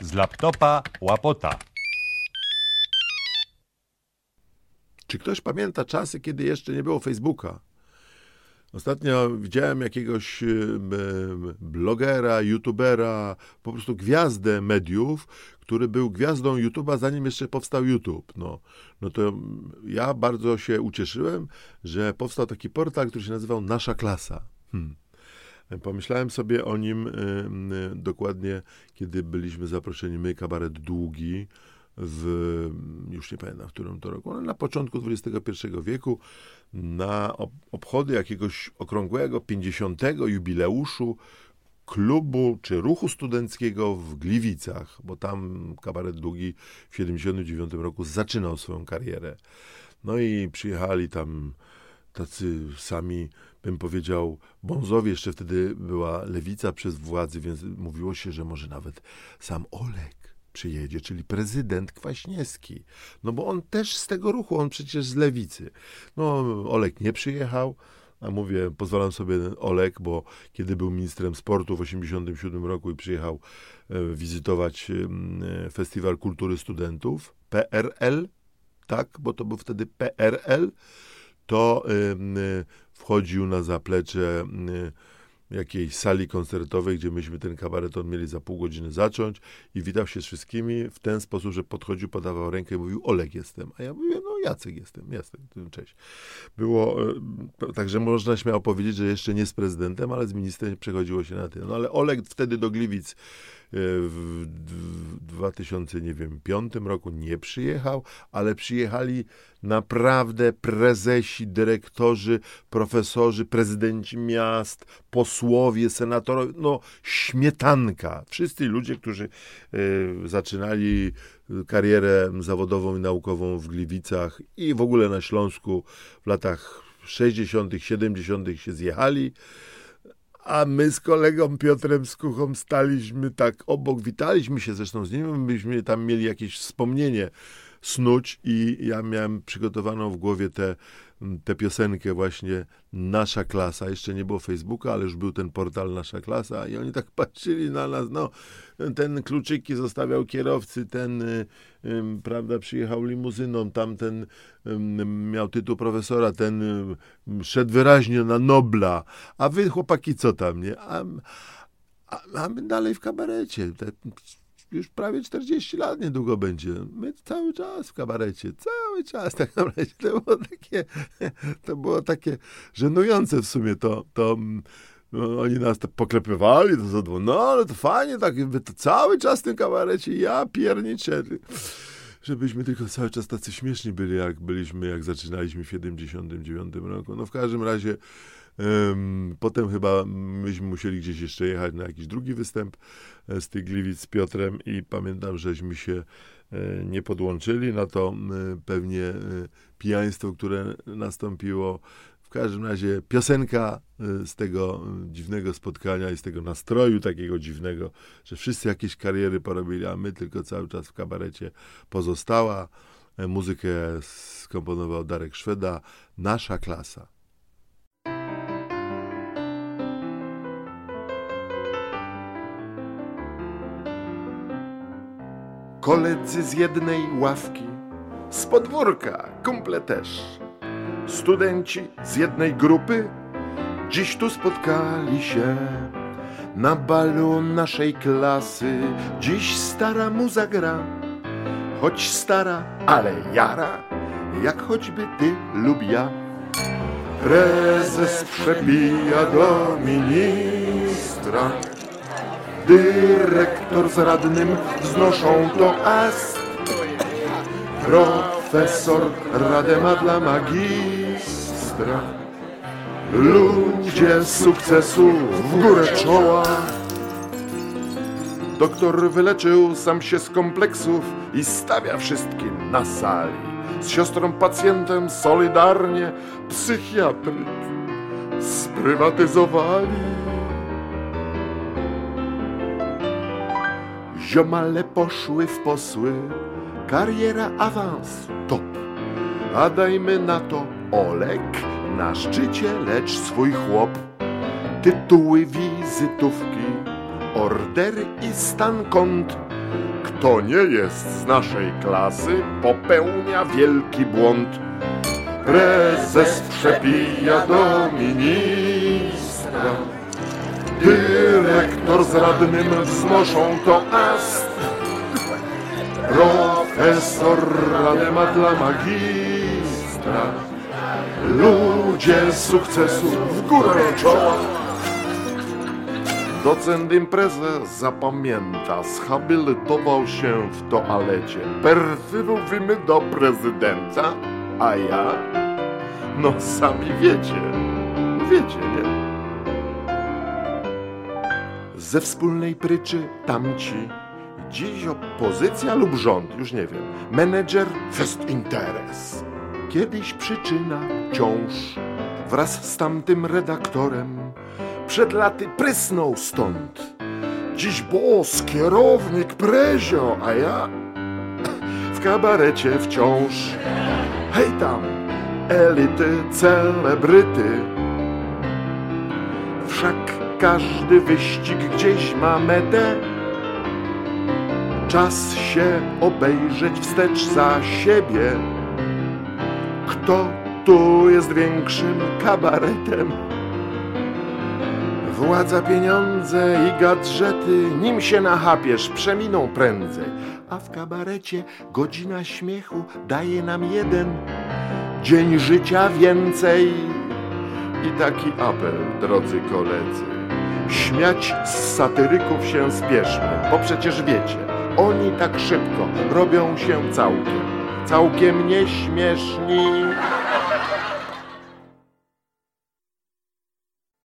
Z laptopa łapota. Czy ktoś pamięta czasy, kiedy jeszcze nie było Facebooka? Ostatnio widziałem jakiegoś em, blogera, youtubera, po prostu gwiazdę mediów, który był gwiazdą YouTube'a, zanim jeszcze powstał YouTube. No, no to ja bardzo się ucieszyłem, że powstał taki portal, który się nazywał Nasza Klasa. Hmm. Pomyślałem sobie o nim em, dokładnie, kiedy byliśmy zaproszeni my, kabaret Długi, w, już nie pamiętam w którym to roku, ale na początku XXI wieku, na ob- obchody jakiegoś okrągłego 50. jubileuszu klubu czy ruchu studenckiego w Gliwicach, bo tam kabaret Długi w 79 roku zaczynał swoją karierę. No i przyjechali tam tacy sami, bym powiedział, bonzowie. Jeszcze wtedy była lewica przez władzy, więc mówiło się, że może nawet sam Olek przyjedzie, czyli prezydent Kwaśniewski. No bo on też z tego ruchu, on przecież z lewicy. No, Olek nie przyjechał, a mówię, pozwalam sobie Olek, bo kiedy był ministrem sportu w 1987 roku i przyjechał e, wizytować e, Festiwal Kultury Studentów, PRL, tak, bo to był wtedy PRL, to e, wchodził na zaplecze jakiejś sali koncertowej, gdzie myśmy ten kabareton mieli za pół godziny zacząć i witał się z wszystkimi w ten sposób, że podchodził, podawał rękę i mówił Olek jestem, a ja mówię, no Jacek jestem, jestem, cześć. Było, e, także można śmiało powiedzieć, że jeszcze nie z prezydentem, ale z ministrem przechodziło się na tym. No ale Olek wtedy do Gliwic w 2005 roku nie przyjechał, ale przyjechali naprawdę prezesi, dyrektorzy, profesorzy, prezydenci miast, posłowie, senatorowie, no śmietanka. Wszyscy ludzie, którzy y, zaczynali karierę zawodową i naukową w Gliwicach i w ogóle na Śląsku w latach 60., 70. się zjechali a my z kolegą Piotrem Skuchą staliśmy tak obok, witaliśmy się zresztą z nim, byśmy tam mieli jakieś wspomnienie snuć i ja miałem przygotowaną w głowie tę te piosenkę właśnie Nasza Klasa. Jeszcze nie było Facebooka, ale już był ten portal Nasza Klasa i oni tak patrzyli na nas, no ten kluczyki zostawiał kierowcy, ten y, prawda, przyjechał limuzyną, tamten miał tytuł profesora, ten szedł wyraźnie na Nobla, a wy chłopaki co tam, nie? A, a, a my dalej w kabarecie. Te, już prawie 40 lat niedługo będzie. My cały czas w kabarecie, cały czas tak naprawdę. To było takie, to było takie żenujące w sumie to, to no, oni nas tak poklepywali, to zadło, no ale to fajnie, tak wy to cały czas w tym kabarecie, ja pierniczę. Żebyśmy tylko cały czas tacy śmieszni byli, jak byliśmy, jak zaczynaliśmy w 79 roku. No w każdym razie Potem chyba myśmy musieli gdzieś jeszcze jechać na jakiś drugi występ e, z tych Gliwic z Piotrem i pamiętam, żeśmy się e, nie podłączyli na to pewnie e, pijaństwo, które nastąpiło. W każdym razie piosenka z tego dziwnego spotkania i z tego nastroju takiego dziwnego, że wszyscy jakieś kariery porobili, a my tylko cały czas w kabarecie pozostała. Muzykę skomponował Darek Szweda, nasza klasa. Koledzy z jednej ławki, z podwórka, kumple też. Studenci z jednej grupy dziś tu spotkali się. Na balu naszej klasy dziś stara muza gra, choć stara, ale jara, jak choćby ty lub ja. Prezes przebija do ministra Dyrektor z radnym wznoszą to ast. Profesor radę ma dla magistra. Ludzie sukcesu w górę czoła. Doktor wyleczył sam się z kompleksów i stawia wszystkim na sali. Z siostrą pacjentem solidarnie psychiatryk sprywatyzowali. Ziomale poszły w posły, kariera awans top. A dajmy na to Olek na szczycie, lecz swój chłop. Tytuły wizytówki, ordery i stan kont Kto nie jest z naszej klasy, popełnia wielki błąd. Prezes przepija do ministra. Dyrektor z radnym wznoszą to ast. Profesor radę ma dla magistra. Ludzie sukcesu w górę czoła. Docent imprezę zapamięta, zhabilitował się w toalecie. Perfilujemy do prezydenta, a ja? No sami wiecie, wiecie, nie? Ze wspólnej pryczy tamci, dziś opozycja lub rząd, już nie wiem, menedżer fest interes. Kiedyś przyczyna ciąż wraz z tamtym redaktorem przed laty prysnął stąd. Dziś boss, kierownik, prezio, a ja w kabarecie wciąż. Hej tam, elity, celebryty. Wszak każdy wyścig gdzieś ma metę. Czas się obejrzeć wstecz za siebie. Kto tu jest większym kabaretem? Władza, pieniądze i gadżety, nim się nachapiesz, przeminą prędzej. A w kabarecie godzina śmiechu daje nam jeden dzień życia więcej. I taki apel, drodzy koledzy. Śmiać z satyryków się spieszmy, bo przecież wiecie, oni tak szybko robią się całkiem, całkiem nieśmieszni.